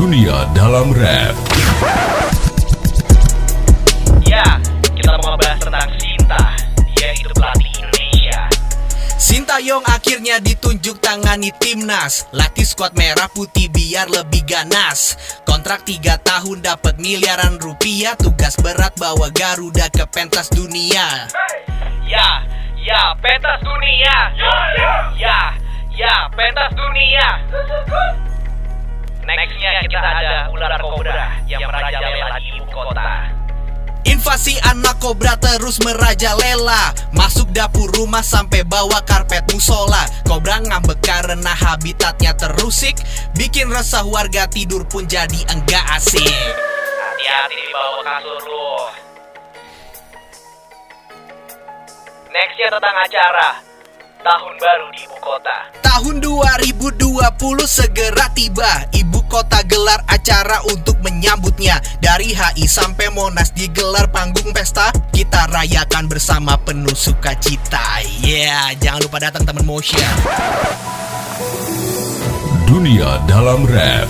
Dunia dalam rap. Ya, kita mau ngebahas tentang Sinta. Dia itu pelatih Indonesia. Sintayong akhirnya ditunjuk tangani timnas Latih skuad merah putih biar lebih ganas Kontrak 3 tahun dapat miliaran rupiah Tugas berat bawa Garuda ke pentas dunia Ya, ya, pentas dunia. Ya, ya, pentas dunia. Kita ada ular kobra yang merajalela di ibu kota. Invasi anak kobra terus merajalela. Masuk dapur rumah sampai bawa karpet musola. Kobra ngambek karena habitatnya terusik. Bikin resah warga tidur pun jadi enggak asik. Hati-hati di bawah kasur lu. Nextnya tentang acara tahun baru di ibu kota. Tahun 2020 segera tiba. Ibu kota gelar acara untuk menyambutnya. Dari HI sampai Monas digelar panggung pesta. Kita rayakan bersama penuh sukacita. Yeah, jangan lupa datang teman motion Dunia dalam rap.